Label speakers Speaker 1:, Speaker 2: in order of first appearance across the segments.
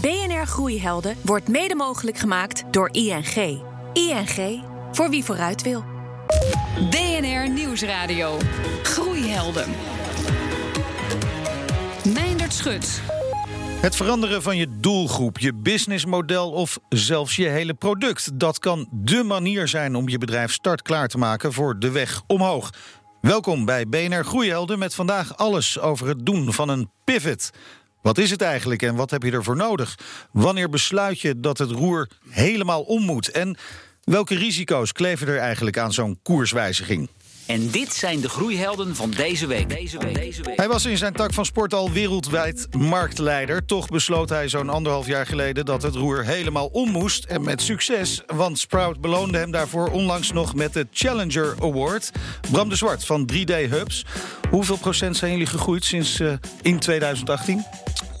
Speaker 1: BNR Groeihelden wordt mede mogelijk gemaakt door ING. ING, voor wie vooruit wil.
Speaker 2: BNR Nieuwsradio. Groeihelden. Meindert Schut.
Speaker 3: Het veranderen van je doelgroep, je businessmodel of zelfs je hele product. Dat kan dé manier zijn om je bedrijf startklaar te maken voor de weg omhoog. Welkom bij BNR Groeihelden met vandaag alles over het doen van een pivot. Wat is het eigenlijk en wat heb je ervoor nodig? Wanneer besluit je dat het roer helemaal om moet? En welke risico's kleven er eigenlijk aan zo'n koerswijziging?
Speaker 4: En dit zijn de groeihelden van deze week. Deze week.
Speaker 3: Hij was in zijn tak van sport al wereldwijd marktleider. Toch besloot hij zo'n anderhalf jaar geleden dat het roer helemaal om moest. En met succes, want Sprout beloonde hem daarvoor onlangs nog met de Challenger Award. Bram de Zwart van 3D Hubs. Hoeveel procent zijn jullie gegroeid sinds uh, in 2018?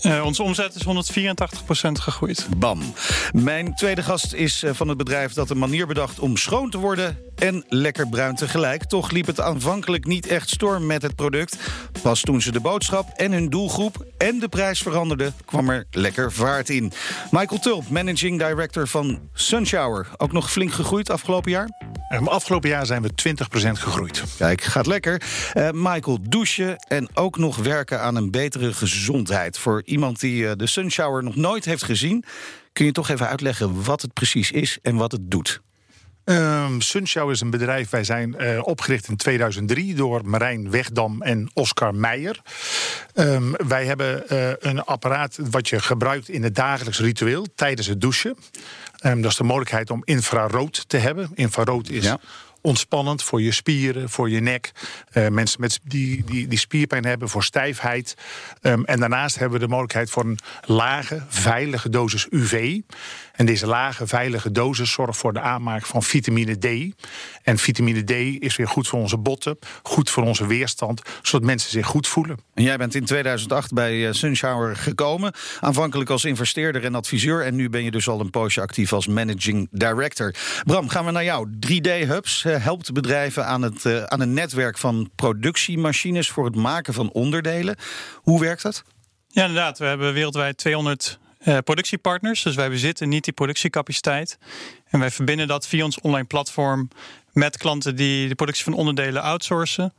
Speaker 5: Uh, onze omzet is 184% gegroeid.
Speaker 3: Bam. Mijn tweede gast is uh, van het bedrijf dat een manier bedacht om schoon te worden en lekker bruin tegelijk. Toch liep het aanvankelijk niet echt storm met het product. Pas toen ze de boodschap en hun doelgroep en de prijs veranderden, kwam er lekker vaart in. Michael Tulp, managing director van Sunshower. Ook nog flink gegroeid afgelopen jaar?
Speaker 6: Um, afgelopen jaar zijn we 20% gegroeid.
Speaker 3: Kijk, gaat lekker. Uh, Michael, douchen en ook nog werken aan een betere gezondheid. Voor iemand die uh, de Sunshower nog nooit heeft gezien, kun je toch even uitleggen wat het precies is en wat het doet.
Speaker 6: Um, Sunshow is een bedrijf, wij zijn uh, opgericht in 2003 door Marijn Wegdam en Oscar Meijer. Um, wij hebben uh, een apparaat wat je gebruikt in het dagelijks ritueel tijdens het douchen. Um, dat is de mogelijkheid om infrarood te hebben. Infrarood is ja ontspannend voor je spieren, voor je nek. Uh, mensen met die, die, die spierpijn hebben, voor stijfheid. Um, en daarnaast hebben we de mogelijkheid voor een lage, veilige dosis UV. En deze lage, veilige dosis zorgt voor de aanmaak van vitamine D. En vitamine D is weer goed voor onze botten, goed voor onze weerstand, zodat mensen zich goed voelen.
Speaker 3: En jij bent in 2008 bij Sunshower gekomen, aanvankelijk als investeerder en adviseur. En nu ben je dus al een poosje actief als managing director. Bram, gaan we naar jou. 3D-hubs helpt bedrijven aan, het, uh, aan een netwerk van productiemachines voor het maken van onderdelen. Hoe werkt dat?
Speaker 5: Ja, inderdaad. We hebben wereldwijd 200 uh, productiepartners. Dus wij bezitten niet die productiecapaciteit. En wij verbinden dat via ons online platform met klanten die de productie van onderdelen outsourcen.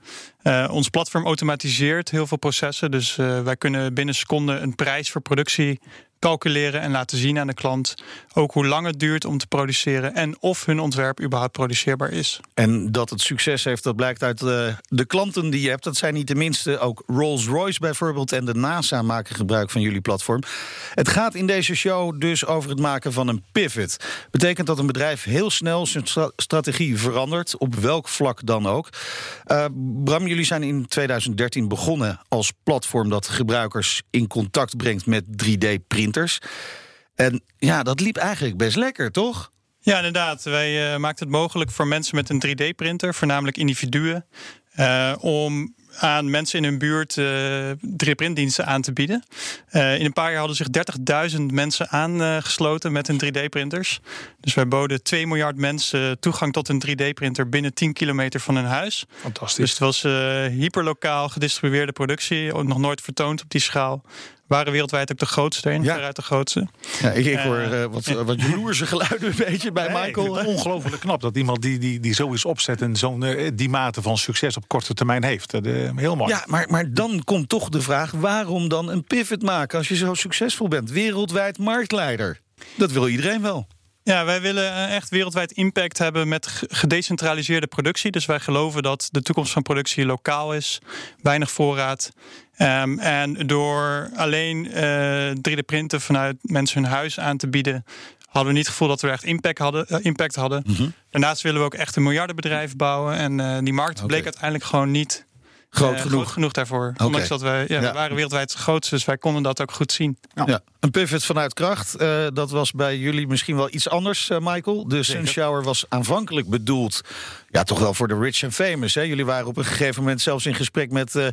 Speaker 5: Uh, ons platform automatiseert heel veel processen. Dus uh, wij kunnen binnen seconden een prijs voor productie calculeren en laten zien aan de klant ook hoe lang het duurt om te produceren en of hun ontwerp überhaupt produceerbaar is.
Speaker 3: En dat het succes heeft, dat blijkt uit de, de klanten die je hebt. Dat zijn niet de minste. Ook Rolls-Royce bijvoorbeeld en de NASA maken gebruik van jullie platform. Het gaat in deze show dus over het maken van een pivot. Betekent dat een bedrijf heel snel zijn strategie verandert, op welk vlak dan ook. Uh, Bram, jullie zijn in 2013 begonnen als platform dat gebruikers in contact brengt met 3D-print. En ja, dat liep eigenlijk best lekker, toch?
Speaker 5: Ja, inderdaad. Wij uh, maakten het mogelijk voor mensen met een 3D-printer, voornamelijk individuen, uh, om aan mensen in hun buurt uh, 3D-printdiensten aan te bieden. Uh, in een paar jaar hadden zich 30.000 mensen aangesloten met hun 3D-printers. Dus wij boden 2 miljard mensen toegang tot een 3D-printer binnen 10 kilometer van hun huis.
Speaker 6: Fantastisch.
Speaker 5: Dus het was uh, hyperlokaal gedistribueerde productie, nog nooit vertoond op die schaal waren wereldwijd ook de grootste in, ja. veruit de grootste.
Speaker 3: Ja, ik, ik hoor uh, wat, wat jaloerse geluiden een beetje bij
Speaker 6: nee,
Speaker 3: Michael.
Speaker 6: ongelooflijk knap dat iemand die, die, die zoiets opzet en zo'n uh, die mate van succes op korte termijn heeft. Uh, heel mooi.
Speaker 3: Ja, maar, maar dan komt toch de vraag: waarom dan een pivot maken als je zo succesvol bent? Wereldwijd marktleider. Dat wil iedereen wel.
Speaker 5: Ja, wij willen echt wereldwijd impact hebben met gedecentraliseerde productie. Dus wij geloven dat de toekomst van productie lokaal is, weinig voorraad. Um, en door alleen uh, 3D-printen vanuit mensen hun huis aan te bieden, hadden we niet het gevoel dat we echt impact hadden. Uh, impact hadden. Mm -hmm. Daarnaast willen we ook echt een miljardenbedrijf bouwen. En uh, die markt okay. bleek uiteindelijk gewoon niet
Speaker 3: groot,
Speaker 5: uh,
Speaker 3: genoeg.
Speaker 5: groot genoeg daarvoor. Okay. Ondanks dat wij, ja, ja. we waren wereldwijd het grootste, dus wij konden dat ook goed zien.
Speaker 3: Ja. ja. Een pivot vanuit kracht, uh, dat was bij jullie misschien wel iets anders, uh, Michael. De Sunshower was aanvankelijk bedoeld, ja, toch wel voor de rich en famous. Hè? Jullie waren op een gegeven moment zelfs in gesprek met uh,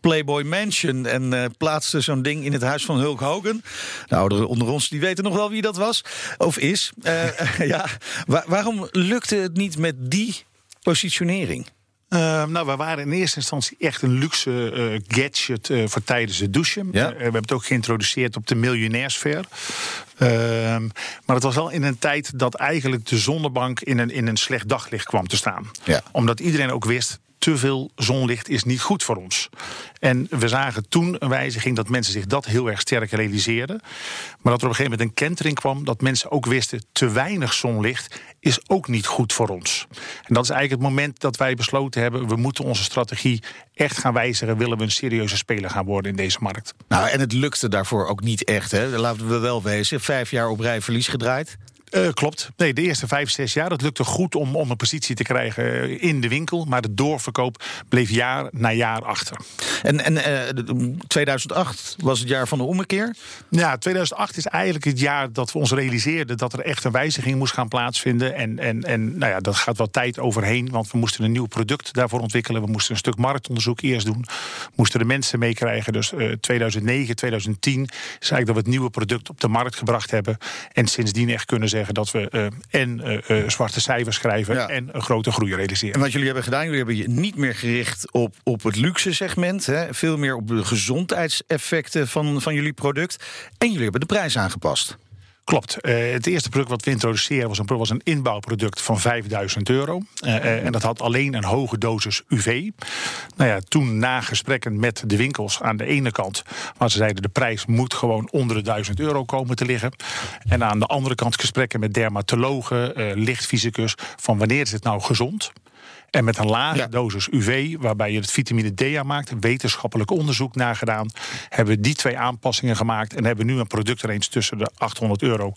Speaker 3: Playboy Mansion en plaatsten zo'n ding in het huis van Hulk Hogan. De ouderen onder ons die weten nog wel wie dat was of is. ja, Wa waarom lukte het niet met die positionering?
Speaker 6: Uh, nou, we waren in eerste instantie echt een luxe uh, gadget uh, voor tijdens het douchen.
Speaker 3: Ja?
Speaker 6: we hebben het ook geïntroduceerd op de miljonairsfair. Ehm, maar het was wel in een tijd dat eigenlijk de zonnebank in een, in een slecht daglicht kwam te staan.
Speaker 3: Ja.
Speaker 6: Omdat iedereen ook wist, te veel zonlicht is niet goed voor ons. En we zagen toen een wijziging dat mensen zich dat heel erg sterk realiseerden. Maar dat er op een gegeven moment een kentering kwam dat mensen ook wisten: te weinig zonlicht is ook niet goed voor ons. En dat is eigenlijk het moment dat wij besloten hebben: we moeten onze strategie echt gaan wijzigen. Willen we een serieuze speler gaan worden in deze markt?
Speaker 3: Nou, en het lukte daarvoor ook niet echt. Hè? Laten we wel wezen. Vijf jaar op rij verlies gedraaid.
Speaker 6: Uh, klopt. Nee, de eerste vijf, zes jaar, dat lukte goed om, om een positie te krijgen in de winkel. Maar de doorverkoop bleef jaar na jaar achter.
Speaker 3: En, en uh, 2008 was het jaar van de ommekeer?
Speaker 6: Ja, 2008 is eigenlijk het jaar dat we ons realiseerden dat er echt een wijziging moest gaan plaatsvinden. En, en, en nou ja, dat gaat wel tijd overheen, want we moesten een nieuw product daarvoor ontwikkelen. We moesten een stuk marktonderzoek eerst doen. Moesten de mensen meekrijgen. Dus uh, 2009, 2010 is eigenlijk dat we het nieuwe product op de markt gebracht hebben. En sindsdien echt kunnen zeggen dat we uh, en uh, zwarte cijfers schrijven ja. en een grote groei realiseren.
Speaker 3: En wat jullie hebben gedaan, jullie hebben je niet meer gericht op, op het luxe segment. Hè, veel meer op de gezondheidseffecten van, van jullie product. En jullie hebben de prijs aangepast.
Speaker 6: Klopt. Uh, het eerste product wat we introduceerden was een, was een inbouwproduct van 5000 euro. Uh, uh, en dat had alleen een hoge dosis UV. Nou ja, toen na gesprekken met de winkels aan de ene kant, waar ze zeiden de prijs moet gewoon onder de 1000 euro komen te liggen. En aan de andere kant gesprekken met dermatologen, lichtfysicus, van wanneer is het nou gezond? En met een lage ja. dosis UV, waarbij je het vitamine D aanmaakt, wetenschappelijk onderzoek nagedaan, hebben we die twee aanpassingen gemaakt en hebben nu een productrange tussen de 800 euro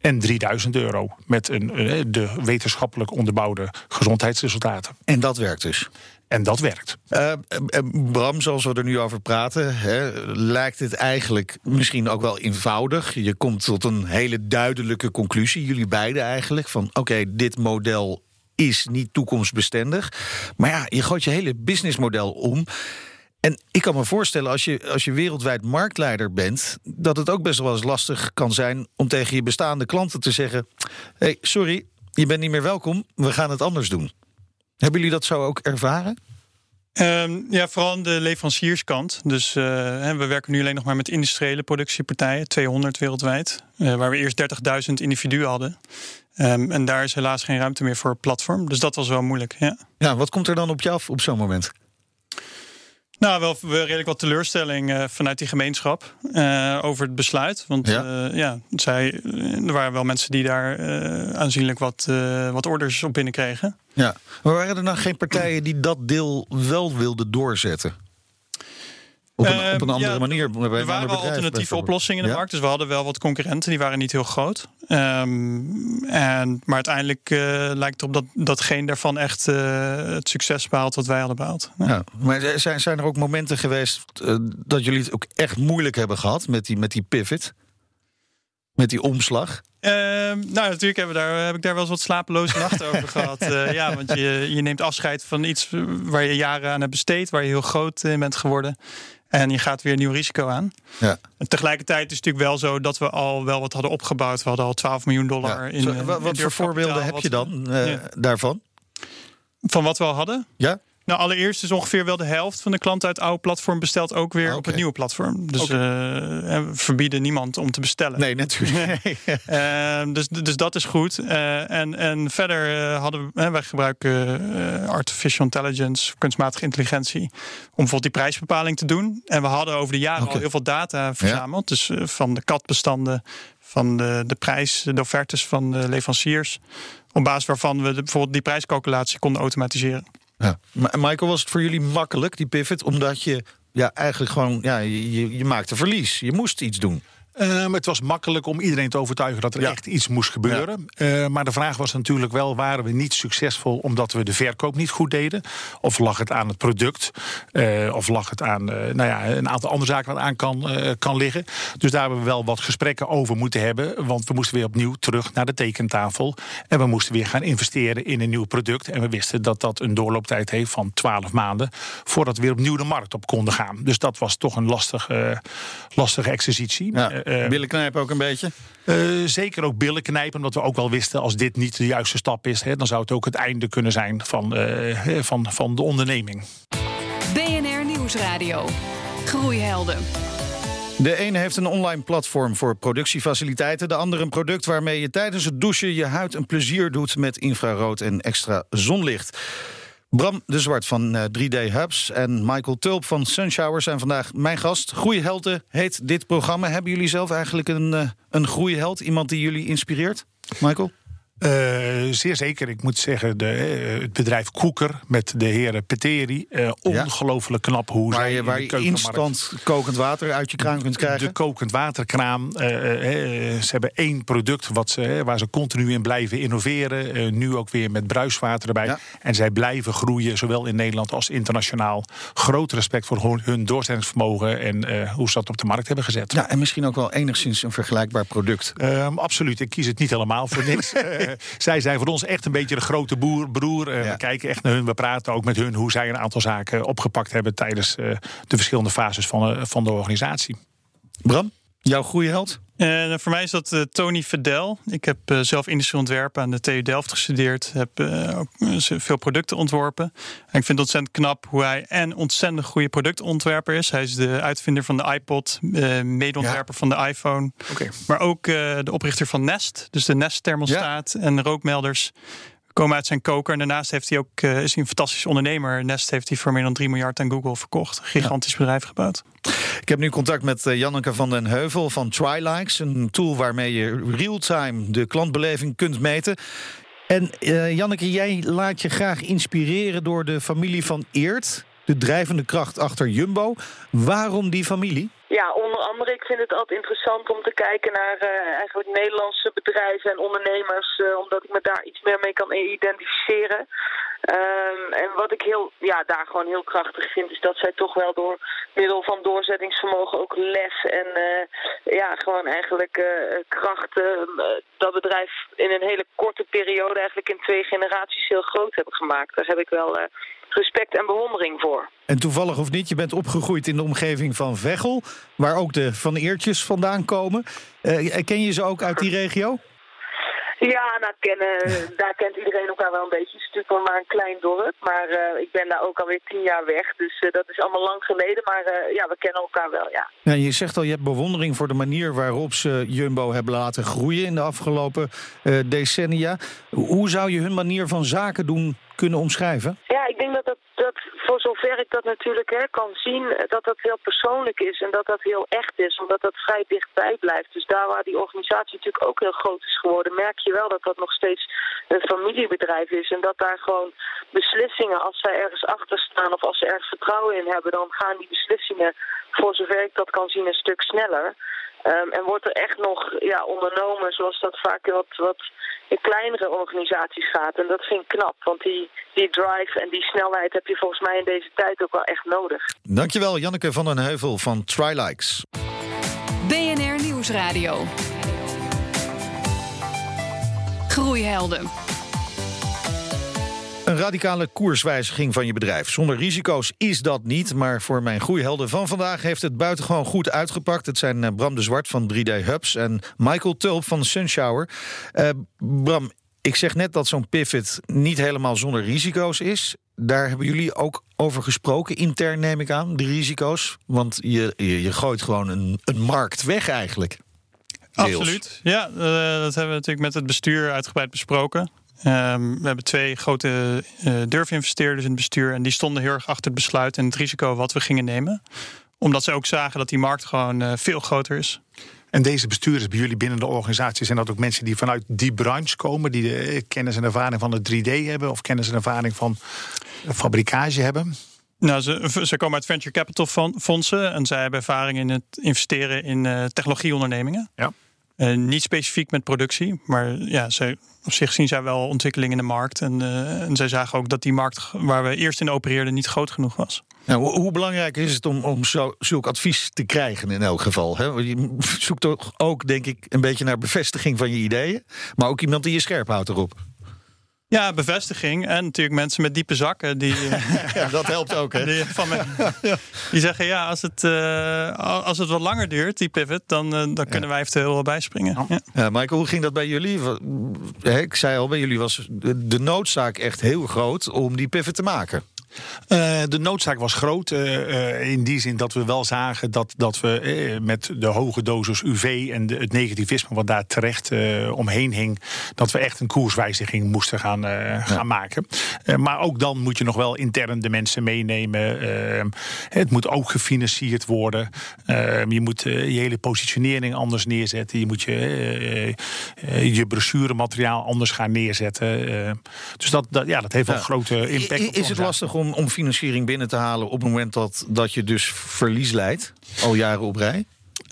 Speaker 6: en 3000 euro. Met een, de wetenschappelijk onderbouwde gezondheidsresultaten.
Speaker 3: En dat werkt dus?
Speaker 6: En dat werkt.
Speaker 3: Uh, Bram, zoals we er nu over praten, hè, lijkt het eigenlijk misschien ook wel eenvoudig. Je komt tot een hele duidelijke conclusie, jullie beiden eigenlijk, van oké, okay, dit model is niet toekomstbestendig. Maar ja, je gooit je hele businessmodel om. En ik kan me voorstellen, als je, als je wereldwijd marktleider bent, dat het ook best wel eens lastig kan zijn om tegen je bestaande klanten te zeggen: hey, sorry, je bent niet meer welkom, we gaan het anders doen. Hebben jullie dat zo ook ervaren?
Speaker 5: Um, ja, vooral aan de leverancierskant. Dus uh, we werken nu alleen nog maar met industriële productiepartijen, 200 wereldwijd, uh, waar we eerst 30.000 individuen hadden. Um, en daar is helaas geen ruimte meer voor platform. Dus dat was wel moeilijk. Ja,
Speaker 3: ja wat komt er dan op je af op zo'n moment?
Speaker 5: Nou, wel redelijk wat teleurstelling uh, vanuit die gemeenschap uh, over het besluit. Want ja, uh, ja zij, er waren wel mensen die daar aanzienlijk wat, wat orders op binnenkregen.
Speaker 3: Ja, maar waren er nou geen partijen die dat deel wel wilden doorzetten? Op een, op een andere
Speaker 5: ja,
Speaker 3: manier.
Speaker 5: Er waren wel alternatieve oplossingen in de ja? markt. Dus we hadden wel wat concurrenten. Die waren niet heel groot. Um, en, maar uiteindelijk uh, lijkt erop dat, dat geen daarvan echt uh, het succes behaalt wat wij hadden behaald.
Speaker 3: Ja. ja. maar zijn, zijn er ook momenten geweest uh, dat jullie het ook echt moeilijk hebben gehad met die, met die pivot? Met die omslag?
Speaker 5: Uh, nou, natuurlijk hebben we daar, heb ik daar wel eens wat slapeloze nachten over gehad. Uh, ja, want je, je neemt afscheid van iets waar je jaren aan hebt besteed, waar je heel groot in bent geworden. En je gaat weer een nieuw risico aan.
Speaker 3: Ja.
Speaker 5: En tegelijkertijd is het natuurlijk wel zo dat we al wel wat hadden opgebouwd. We hadden al 12 miljoen dollar
Speaker 3: ja.
Speaker 5: in.
Speaker 3: Zo, wat
Speaker 5: in
Speaker 3: voor voorbeelden heb je dan uh, ja. daarvan?
Speaker 5: Van wat we al hadden?
Speaker 3: Ja.
Speaker 5: Nou, allereerst is ongeveer wel de helft van de klanten uit het oude platform bestelt ook weer
Speaker 3: okay.
Speaker 5: op het nieuwe platform. Dus okay. uh, we verbieden niemand om te bestellen.
Speaker 3: Nee, natuurlijk.
Speaker 5: uh, dus, dus dat is goed. Uh, en, en verder hadden we, wij gebruiken artificial intelligence, kunstmatige intelligentie, om bijvoorbeeld die prijsbepaling te doen. En we hadden over de jaren okay. al heel veel data verzameld. Ja. Dus van de katbestanden, van de, de prijs, de offertes van de leveranciers. Op basis waarvan we de, bijvoorbeeld die prijscalculatie konden automatiseren.
Speaker 3: Ja. Michael, was het voor jullie makkelijk, die pivot? Omdat je ja, eigenlijk gewoon, ja, je, je maakte verlies. Je moest iets doen.
Speaker 6: Um, het was makkelijk om iedereen te overtuigen dat er ja. echt iets moest gebeuren. Ja. Uh, maar de vraag was natuurlijk wel: waren we niet succesvol omdat we de verkoop niet goed deden? Of lag het aan het product? Uh, of lag het aan uh, nou ja, een aantal andere zaken wat aan kan, kan liggen? Dus daar hebben we wel wat gesprekken over moeten hebben. Want we moesten weer opnieuw terug naar de tekentafel. En we moesten weer gaan investeren in een nieuw product. En we wisten dat dat een doorlooptijd heeft van 12 maanden. voordat we weer opnieuw de markt op konden gaan. Dus dat was toch een lastige, lastige exercitie.
Speaker 3: Ja.
Speaker 6: Eh,
Speaker 3: Billen knijpen ook een beetje?
Speaker 6: eh, zeker ook billen knijpen, omdat we ook wel wisten... als dit niet de juiste stap is, hè, dan zou het ook het einde kunnen zijn van, eh, van, van de onderneming.
Speaker 2: BNR Nieuwsradio. Groeihelden.
Speaker 3: De ene heeft een online platform voor productiefaciliteiten. De andere een product waarmee je tijdens het douchen je huid een plezier doet met infrarood en extra zonlicht. Bram de Zwart van eh, 3D Hubs en Michael Tulp van Sunshower zijn vandaag mijn gast. Groeihelden heet dit programma. Hebben jullie zelf eigenlijk een, eh, een groeiheld? Iemand die jullie inspireert? Michael?
Speaker 6: Eh, zeer zeker. Ik moet zeggen, de, eh, het bedrijf Koeker met de heren Peteri. eh, ongelooflijk knap hoe
Speaker 3: Waar
Speaker 6: zij
Speaker 3: je,
Speaker 6: in
Speaker 3: waar je instant kokend water uit je kraan kunt krijgen.
Speaker 6: De kokend waterkraan. ze hebben één product wat ze, waar ze continu in blijven innoveren. Nu ook weer met bruiswater erbij.
Speaker 3: Ja.
Speaker 6: En zij blijven groeien, zowel in Nederland als internationaal. Groot respect voor hun- hun doorzettingsvermogen en hoe ze dat op de markt hebben gezet.
Speaker 3: Ja, en misschien ook wel enigszins een vergelijkbaar product.
Speaker 6: Ehm, absoluut, ik kies het niet helemaal voor niks. Eh, zij zijn voor ons echt een beetje de grote boer, broer. Eh,
Speaker 3: Ja.
Speaker 6: We kijken echt naar hun, we praten ook met hun hoe zij een aantal zaken opgepakt hebben tijdens eh, de verschillende fases van, van de organisatie.
Speaker 3: Bram, jouw groeiheld?
Speaker 5: En voor mij is dat eh, Tony Fedel. Ik heb eh, zelf industrie ontwerpen aan de TU Delft gestudeerd. Heb eh, ook eh, veel producten ontworpen. En ik vind het ontzettend knap hoe hij en ontzettend goede productontwerper is. Hij is de uitvinder van de iPod, eh medeontwerper van de iPhone. Maar ook eh, de oprichter van Nest. Dus de Nest thermostaat en rookmelders komen uit zijn koker. En daarnaast heeft hij ook, eh, is hij een fantastisch ondernemer. Nest heeft hij voor meer dan 3 miljard aan Google verkocht. Gigantisch bedrijf gebouwd.
Speaker 3: Ik heb nu contact met eh, Janneke van den Heuvel van TriLikes. Een tool waarmee je real-time de klantbeleving kunt meten. En eh, Janneke, jij laat je graag inspireren door de familie van Eert. De drijvende kracht achter Jumbo. Waarom die familie?
Speaker 7: Ja, onder andere, ik vind het altijd interessant om te kijken naar eh, eigenlijk Nederlandse bedrijven en ondernemers, eh, omdat ik me daar iets meer mee kan identificeren. Ehm, en wat ik heel, ja, daar gewoon heel krachtig vind, is dat zij toch wel door middel van doorzettingsvermogen ook lef en eh, ja, gewoon eigenlijk krachten eh, dat bedrijf in een hele korte periode, eigenlijk in twee generaties, heel groot hebben gemaakt. Daar heb ik wel respect en bewondering voor.
Speaker 3: En toevallig of niet, je bent opgegroeid in de omgeving van Veghel, waar ook de Van Eertjes vandaan komen. Eh, ken je ze ook uit die regio?
Speaker 7: Ja, nou, kennen, daar kent iedereen elkaar wel een beetje. Het is natuurlijk wel maar een klein dorp. Maar eh, ik ben daar ook alweer tien jaar weg. Dus eh, dat is allemaal lang geleden. Maar eh, ja, we kennen elkaar wel, ja.
Speaker 3: Ja, je zegt al, je hebt bewondering voor de manier waarop ze Jumbo hebben laten groeien in de afgelopen eh, decennia. Hoe zou je hun manier van zaken doen kunnen omschrijven?
Speaker 7: Ja, ik denk dat dat, dat voor zover ik dat natuurlijk hè, kan zien, dat dat heel persoonlijk is en dat dat heel echt is, omdat dat vrij dichtbij blijft. Dus daar waar die organisatie natuurlijk ook heel groot is geworden, merk je wel dat dat nog steeds een familiebedrijf is en dat daar gewoon beslissingen, als zij ergens achter staan of als ze ergens vertrouwen in hebben, dan gaan die beslissingen, voor zover ik dat kan zien, een stuk sneller. Ehm, en wordt er echt nog ja, ondernomen zoals dat vaak in wat, wat in kleinere organisaties gaat. En dat vind ik knap, want die, die drive en die snelheid heb je volgens mij in deze tijd ook wel echt nodig.
Speaker 3: Dankjewel, Janneke van den Heuvel van TriLikes.
Speaker 2: BNR Nieuwsradio. Groeihelden.
Speaker 3: Een radicale koerswijziging van je bedrijf. Zonder risico's is dat niet, maar voor mijn groeihelden van vandaag heeft het buitengewoon goed uitgepakt. Het zijn eh, Bram de Zwart van 3D Hubs en Michael Tulp van Sunshower. Eh, Bram, ik zeg net dat zo'n pivot niet helemaal zonder risico's is. Daar hebben jullie ook over gesproken, intern neem ik aan, de risico's. Want je, je, gooit gewoon een, een markt weg eigenlijk.
Speaker 5: Absoluut. Ja, eh, dat hebben we natuurlijk met het bestuur uitgebreid besproken. Ehm, we hebben twee grote uh, durfinvesteerders in het bestuur. En die stonden heel erg achter het besluit en het risico wat we gingen nemen. Omdat ze ook zagen dat die markt gewoon uh, veel groter is.
Speaker 6: En deze bestuurders bij jullie binnen de organisatie... zijn dat ook mensen die vanuit die branche komen... die de kennis en ervaring van de 3D hebben... of kennis en ervaring van fabrikage hebben?
Speaker 5: Nou, ze, ze komen uit venture capital fondsen... en zij hebben ervaring in het investeren in uh, technologieondernemingen.
Speaker 6: Ja.
Speaker 5: Uh, niet specifiek met productie, maar ja, ze, op zich zien zij wel ontwikkeling in de markt. En, uh, en zij zagen ook dat die markt waar we eerst in opereerden niet groot genoeg was.
Speaker 3: Nou, hoe, hoe, belangrijk is het om, om zo, zulk advies te krijgen in elk geval? Hè? Je zoekt toch ook, denk ik, een beetje naar bevestiging van je ideeën. Maar ook iemand die je scherp houdt erop.
Speaker 5: Ja, bevestiging. En natuurlijk mensen met diepe zakken. Die,
Speaker 3: Ja, dat helpt ook, hè?
Speaker 5: die, van me, die zeggen ja, als het, eh, als het wat langer duurt, die pivot, dan, eh, dan kunnen wij eventueel wel bijspringen. Ja.
Speaker 3: Ja, Michael, hoe ging dat bij jullie? Ik zei al, bij jullie was de noodzaak echt heel groot om die pivot te maken.
Speaker 6: Eh, de noodzaak was groot. eh, eh, in die zin dat we wel zagen dat, dat we met de hoge dosis UV en de, het negativisme wat daar terecht omheen hing, dat we echt een koerswijziging moesten gaan, gaan maken. Maar ook dan moet je nog wel intern de mensen meenemen. Het moet ook gefinancierd worden. Je moet je hele positionering anders neerzetten. Je moet je, je brochuremateriaal anders gaan neerzetten. Dus dat, dat, ja, dat heeft wel
Speaker 3: Ja.
Speaker 6: grote impact.
Speaker 3: I-
Speaker 6: op de
Speaker 3: Is het lastig om, om financiering binnen te halen op het moment dat, dat je dus verlies leidt? Al jaren op rij?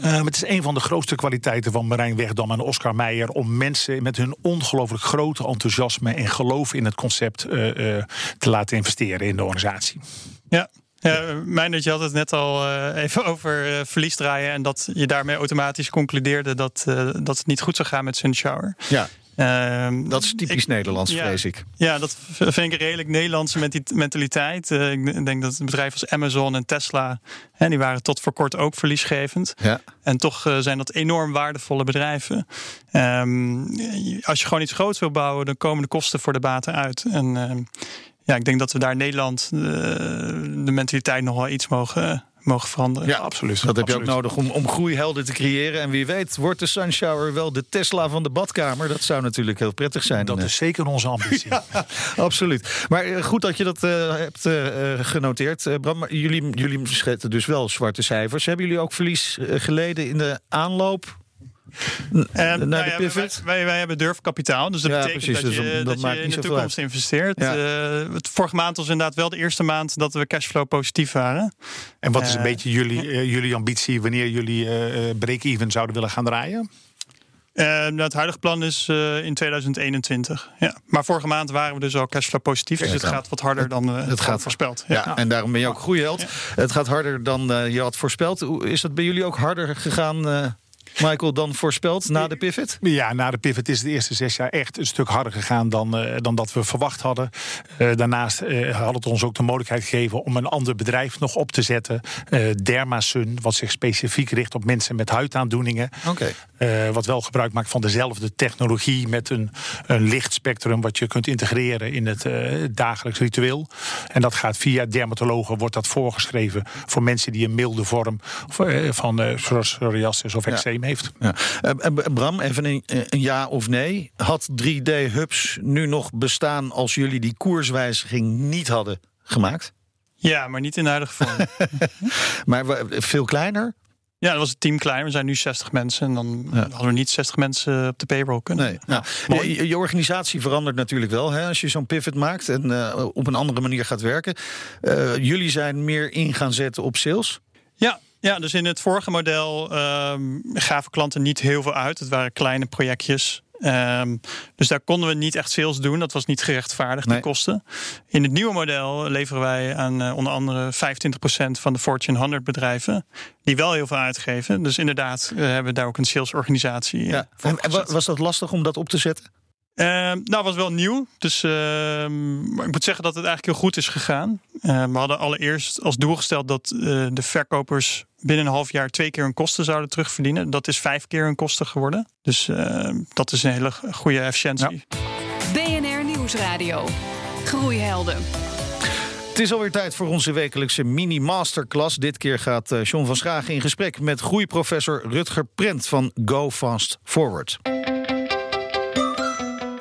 Speaker 6: Uh, het is een van de grootste kwaliteiten van Marijn Wegdam en Oscar Meijer... om mensen met hun ongelooflijk grote enthousiasme en geloof in het concept uh, uh, te laten investeren in de organisatie.
Speaker 5: Ja. Ja, mijn dat je had het net al uh, even over uh, verlies draaien en dat je daarmee automatisch concludeerde dat, uh, dat het niet goed zou gaan met Sunshower.
Speaker 3: Ja. Uh, dat is typisch ik, Nederlands,
Speaker 5: ja,
Speaker 3: vrees ik.
Speaker 5: Ja, dat vind ik een redelijk Nederlandse mentaliteit. Uh, ik denk dat bedrijven als Amazon en Tesla, hè, die waren tot voor kort ook verliesgevend.
Speaker 3: Ja.
Speaker 5: En toch uh, zijn dat enorm waardevolle bedrijven. Um, als je gewoon iets groots wil bouwen, dan komen de kosten voor de baten uit. En uh, ja, ik denk dat we daar in Nederland uh, de mentaliteit nog wel iets mogen mogen veranderen.
Speaker 3: Ja, absoluut. Dat heb je ook nodig om, om groeihelden te creëren. En wie weet, wordt de Sunshower wel de Tesla van de badkamer? Dat zou natuurlijk heel prettig zijn.
Speaker 6: Dat is zeker onze ambitie.
Speaker 3: ja, absoluut. Maar goed dat je dat uh, hebt uh, genoteerd. Uh, Bram, jullie, jullie schetten dus wel zwarte cijfers. Hebben jullie ook verlies uh, geleden in de aanloop?
Speaker 5: Uh, naar nou de ja, pivot? Wij, wij, wij, hebben durfkapitaal, dus dat
Speaker 3: ja,
Speaker 5: betekent
Speaker 3: precies,
Speaker 5: dat je,
Speaker 3: dus dat,
Speaker 5: dat je in de toekomst investeert. Ja. Uh, het vorige maand was inderdaad wel de eerste maand dat we cashflow positief waren.
Speaker 6: En wat is een uh, beetje jullie, uh, jullie ambitie wanneer jullie break-even zouden willen gaan draaien?
Speaker 5: nou, het huidige plan is in 2021. Ja. Maar vorige maand waren we dus al cashflow positief. Dus het gaat wat harder dan uh, het gaat voorspeld.
Speaker 3: Ja. en daarom ben je ook groeiheld. Het gaat harder dan je had voorspeld. Is dat bij jullie ook harder gegaan? Michael, dan voorspeld na de pivot?
Speaker 6: Ja, na de pivot is de eerste zes jaar echt een stuk harder gegaan dan, uh, dan dat we verwacht hadden. Uh, daarnaast uh, had het ons ook de mogelijkheid gegeven om een ander bedrijf nog op te zetten. Dermasun, wat zich specifiek richt op mensen met huidaandoeningen.
Speaker 3: Okay.
Speaker 6: wat wel gebruik maakt van dezelfde technologie met een, een lichtspectrum wat je kunt integreren in het dagelijks ritueel. En dat gaat via dermatologen, wordt dat voorgeschreven voor mensen die een milde vorm van psoriasis of eczeem heeft.
Speaker 3: Ja. Uh, Bram, even een, een, ja of nee. Had 3D Hubs nu nog bestaan als jullie die koerswijziging niet hadden gemaakt?
Speaker 5: Ja, maar niet in de huidige vorm.
Speaker 3: maar veel kleiner?
Speaker 5: Ja, dat was het team klein. We zijn nu 60 mensen en dan ja. hadden we niet 60 mensen op de payroll kunnen.
Speaker 3: Nee. Nou, je, je, organisatie verandert natuurlijk wel hè, als je zo'n pivot maakt en uh, op een andere manier gaat werken. Uh, jullie zijn meer in gaan zetten op sales.
Speaker 5: Ja, ja, dus in het vorige model um, gaven klanten niet heel veel uit. Het waren kleine projectjes. Um, dus daar konden we niet echt sales doen. Dat was niet gerechtvaardigd, nee. de kosten. In het nieuwe model leveren wij aan uh, onder andere 25% van de Fortune 100 bedrijven. Die wel heel veel uitgeven. Dus inderdaad uh, hebben we daar ook een salesorganisatie. Uh,
Speaker 3: ja. En, en was dat lastig om dat op te zetten?
Speaker 5: Uh, nou, was wel nieuw. Dus uh, ik moet zeggen dat het eigenlijk heel goed is gegaan. Uh, we hadden allereerst als doel gesteld dat de verkopers binnen een half jaar twee keer hun kosten zouden terugverdienen. Dat is vijf keer hun kosten geworden. Dus dat is een hele goede efficiëntie.
Speaker 2: Ja. BNR Nieuwsradio. Groeihelden.
Speaker 3: Het is alweer tijd voor onze wekelijkse mini-masterclass. Dit keer gaat John van Schagen in gesprek met groeiprofessor Rutger Prent van Go Fast Forward.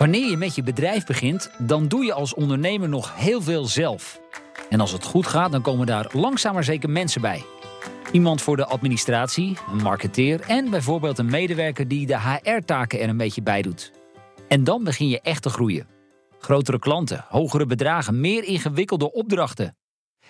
Speaker 8: Wanneer je met je bedrijf begint, dan doe je als ondernemer nog heel veel zelf. En als het goed gaat, dan komen daar langzaam maar zeker mensen bij. Iemand voor de administratie, een marketeer en bijvoorbeeld een medewerker die de HR-taken er een beetje bij doet. En dan begin je echt te groeien. Grotere klanten, hogere bedragen, meer ingewikkelde opdrachten.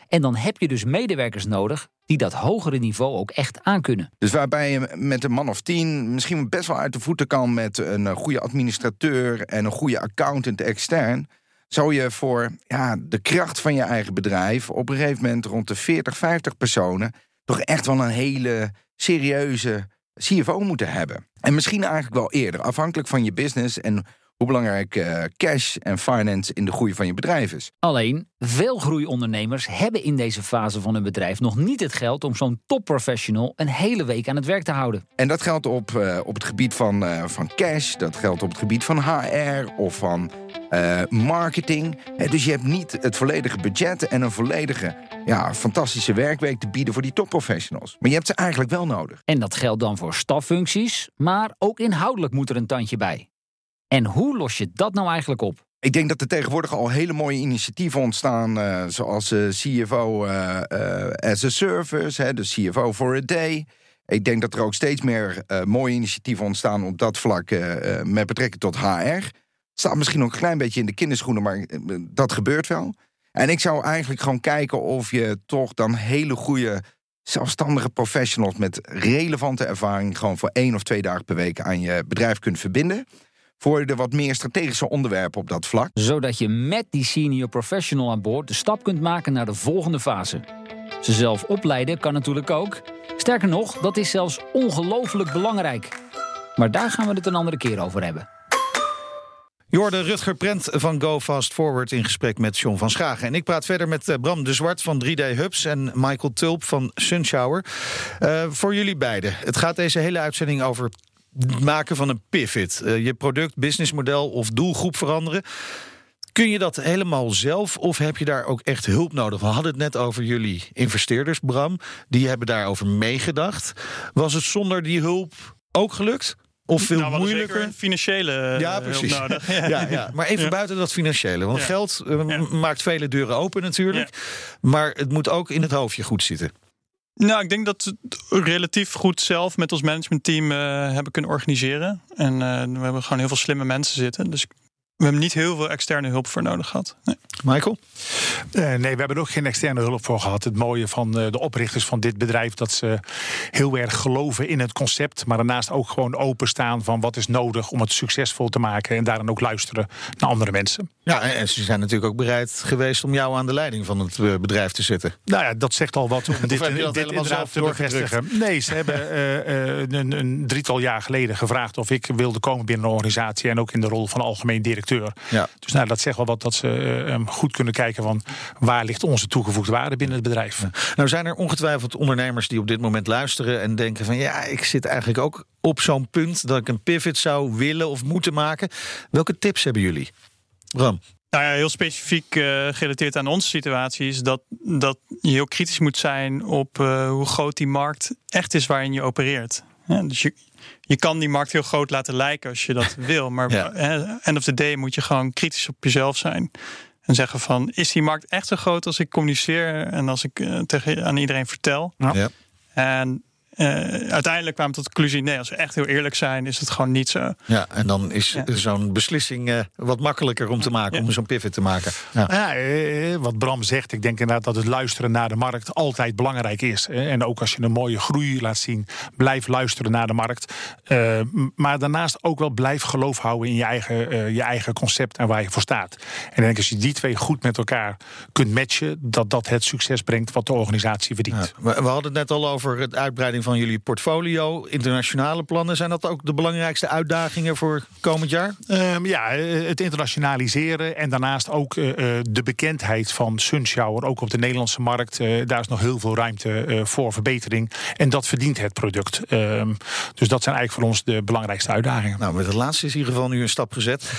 Speaker 8: En dan heb je dus medewerkers nodig die dat hogere niveau ook echt aankunnen.
Speaker 9: Dus waarbij je met een man of tien misschien best wel uit de voeten kan met een goede administrateur en een goede accountant extern, zou je voor ja, de kracht van je eigen bedrijf op een gegeven moment rond de 40, 50 personen toch echt wel een hele serieuze CFO moeten hebben. En misschien eigenlijk wel eerder, afhankelijk van je business en hoe belangrijk eh, cash en finance in de groei van je bedrijf is.
Speaker 8: Alleen, veel groeiondernemers hebben in deze fase van hun bedrijf nog niet het geld om zo'n topprofessional een hele week aan het werk te houden.
Speaker 9: En dat geldt op, eh, op het gebied van, eh, van cash, dat geldt op het gebied van HR of van marketing. Dus je hebt niet het volledige budget en een volledige ja, fantastische werkweek te bieden voor die topprofessionals. Maar je hebt ze eigenlijk wel nodig.
Speaker 8: En dat geldt dan voor staffuncties, maar ook inhoudelijk moet er een tandje bij. En hoe los je dat nou eigenlijk op?
Speaker 9: Ik denk dat er tegenwoordig al hele mooie initiatieven ontstaan, eh, zoals eh, CFO eh, as a Service, hè, de CFO for a Day. Ik denk dat er ook steeds meer mooie initiatieven ontstaan op dat vlak met betrekking tot HR. Staat misschien nog een klein beetje in de kinderschoenen, maar dat gebeurt wel. En ik zou eigenlijk gewoon kijken of je toch dan hele goede zelfstandige professionals met relevante ervaring gewoon voor één of twee dagen per week aan je bedrijf kunt verbinden. Voor de wat meer strategische onderwerpen op dat vlak.
Speaker 8: Zodat je met die senior professional aan boord de stap kunt maken naar de volgende fase. Ze zelf opleiden kan natuurlijk ook. Sterker nog, dat is zelfs ongelooflijk belangrijk. Maar daar gaan we het een andere keer over hebben.
Speaker 3: Je hoorde Rutger Prent van Go Fast Forward in gesprek met John van Schagen. En ik praat verder met eh, Bram de Zwart van 3D Hubs en Michael Tulp van Sunshower. Eh, voor jullie beiden. Het gaat deze hele uitzending over maken van een pivot. Eh, je product, businessmodel of doelgroep veranderen. Kun je dat helemaal zelf of heb je daar ook echt hulp nodig? We hadden het net over jullie investeerders, Bram. Die hebben daarover meegedacht. Was het zonder die hulp ook gelukt? Of veel
Speaker 5: Nou,
Speaker 3: moeilijker?
Speaker 5: zeker financiële eh,
Speaker 3: Ja,
Speaker 5: hulp
Speaker 3: precies.
Speaker 5: nodig.
Speaker 3: Ja, ja. Maar even
Speaker 5: Ja.
Speaker 3: buiten dat financiële. Want geld eh, maakt vele deuren open natuurlijk. Maar het moet ook in het hoofdje goed zitten.
Speaker 5: Nou, ik denk dat we het relatief goed zelf met ons managementteam eh, hebben kunnen organiseren. En eh, we hebben gewoon heel veel slimme mensen zitten. Dus we hebben niet heel veel externe hulp voor nodig gehad. Nee.
Speaker 3: Michael?
Speaker 6: Eh, nee, we hebben er ook geen externe hulp voor gehad. Het mooie van eh, de oprichters van dit bedrijf... dat ze heel erg geloven in het concept... maar daarnaast ook gewoon openstaan van wat is nodig... om het succesvol te maken en daarin ook luisteren naar andere mensen.
Speaker 3: Ja, en ze zijn natuurlijk ook bereid geweest om jou aan de leiding van het eh, bedrijf te zetten.
Speaker 6: Nou ja, dat zegt al wat om dit, dit
Speaker 3: helemaal
Speaker 6: inderdaad
Speaker 3: zelf
Speaker 6: te
Speaker 3: doorgedrukt?
Speaker 6: bevestigen. Nee, ze hebben een, een drietal jaar geleden gevraagd... of ik wilde komen binnen een organisatie... en ook in de rol van algemeen directeur.
Speaker 3: Ja.
Speaker 6: Dus nou, dat zegt wel wat dat ze goed kunnen kijken... van waar ligt onze toegevoegde waarde binnen het bedrijf.
Speaker 3: Nou zijn er ongetwijfeld ondernemers die op dit moment luisteren en denken van ja, ik zit eigenlijk ook op zo'n punt dat ik een pivot zou willen of moeten maken. Welke tips hebben jullie? Bram?
Speaker 5: Nou ja, heel specifiek eh, gerelateerd aan onze situatie is dat, dat je heel kritisch moet zijn op eh, hoe groot die markt echt is waarin je opereert. Ja, dus je, je kan die markt heel groot laten lijken als je dat wil. Maar
Speaker 3: Ja.
Speaker 5: end of the day moet je gewoon kritisch op jezelf zijn. En zeggen van, is die markt echt zo groot als ik communiceer en als ik eh, tegen, aan iedereen vertel?
Speaker 3: Ja.
Speaker 5: En uiteindelijk kwamen we tot de conclusie, nee, als we echt heel eerlijk zijn, is het gewoon niet zo.
Speaker 3: Ja, en dan is
Speaker 5: Ja.
Speaker 3: zo'n beslissing eh, wat makkelijker om te maken,
Speaker 5: Ja.
Speaker 3: om zo'n pivot te maken. Ja.
Speaker 6: Ja, eh, wat Bram zegt, ik denk inderdaad dat het luisteren naar de markt altijd belangrijk is. En ook als je een mooie groei laat zien, blijf luisteren naar de markt. Eh, maar daarnaast ook wel blijf geloof houden in je eigen, eh, je eigen concept en waar je voor staat. En ik denk als je die twee goed met elkaar kunt matchen, dat dat het succes brengt wat de organisatie verdient.
Speaker 3: Ja, we hadden het net al over het uitbreiding van jullie portfolio. Internationale plannen, zijn dat ook de belangrijkste uitdagingen voor komend jaar?
Speaker 6: Ehm, ja, eh, het internationaliseren en daarnaast ook eh, eh, de bekendheid van Sunshower, ook op de Nederlandse markt. daar is nog heel veel ruimte eh, voor verbetering. En dat verdient het product. Ehm, dus dat zijn eigenlijk voor ons de belangrijkste uitdagingen.
Speaker 3: Nou, met het laatste is in ieder geval nu een stap gezet.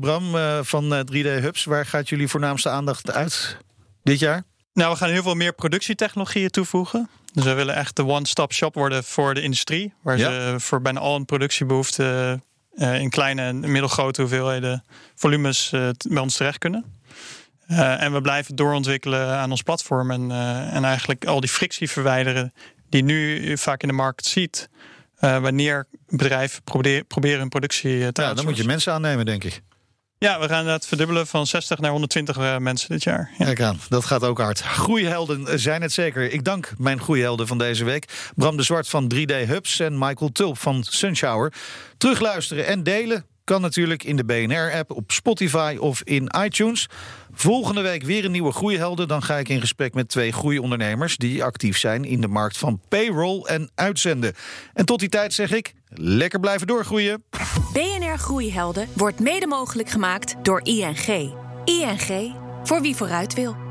Speaker 3: Bram eh, van eh, 3D Hubs, waar gaat jullie voornaamste aandacht uit dit jaar?
Speaker 5: Nou, we gaan heel veel meer productietechnologieën toevoegen. Dus we willen echt de one-stop shop worden voor de industrie. Waar
Speaker 3: Ja.
Speaker 5: ze voor bijna al hun productiebehoeften eh, in kleine en middelgrote hoeveelheden volumes eh, bij ons terecht kunnen. Eh, en we blijven doorontwikkelen aan ons platform. En, en eigenlijk al die frictie verwijderen die nu vaak in de markt ziet. wanneer bedrijven probeer- proberen hun productie te
Speaker 3: Ja, dan moet je mensen aannemen, denk ik.
Speaker 5: Ja, we gaan het verdubbelen van 60 naar 120 eh, mensen dit jaar. Ja.
Speaker 3: Kijk aan, dat gaat ook hard. Groeihelden zijn het zeker. Ik dank mijn groeihelden van deze week. Bram de Zwart van 3D Hubs en Michael Tulp van Sunshower. Terugluisteren en delen Kan natuurlijk in de BNR-app, op Spotify of in iTunes. Volgende week weer een nieuwe Groeihelden. Dan ga ik in gesprek met twee groeiondernemers... die actief zijn in de markt van payroll en uitzenden. En tot die tijd zeg ik, lekker blijven doorgroeien.
Speaker 1: BNR Groeihelden wordt mede mogelijk gemaakt door ING. ING, voor wie vooruit wil.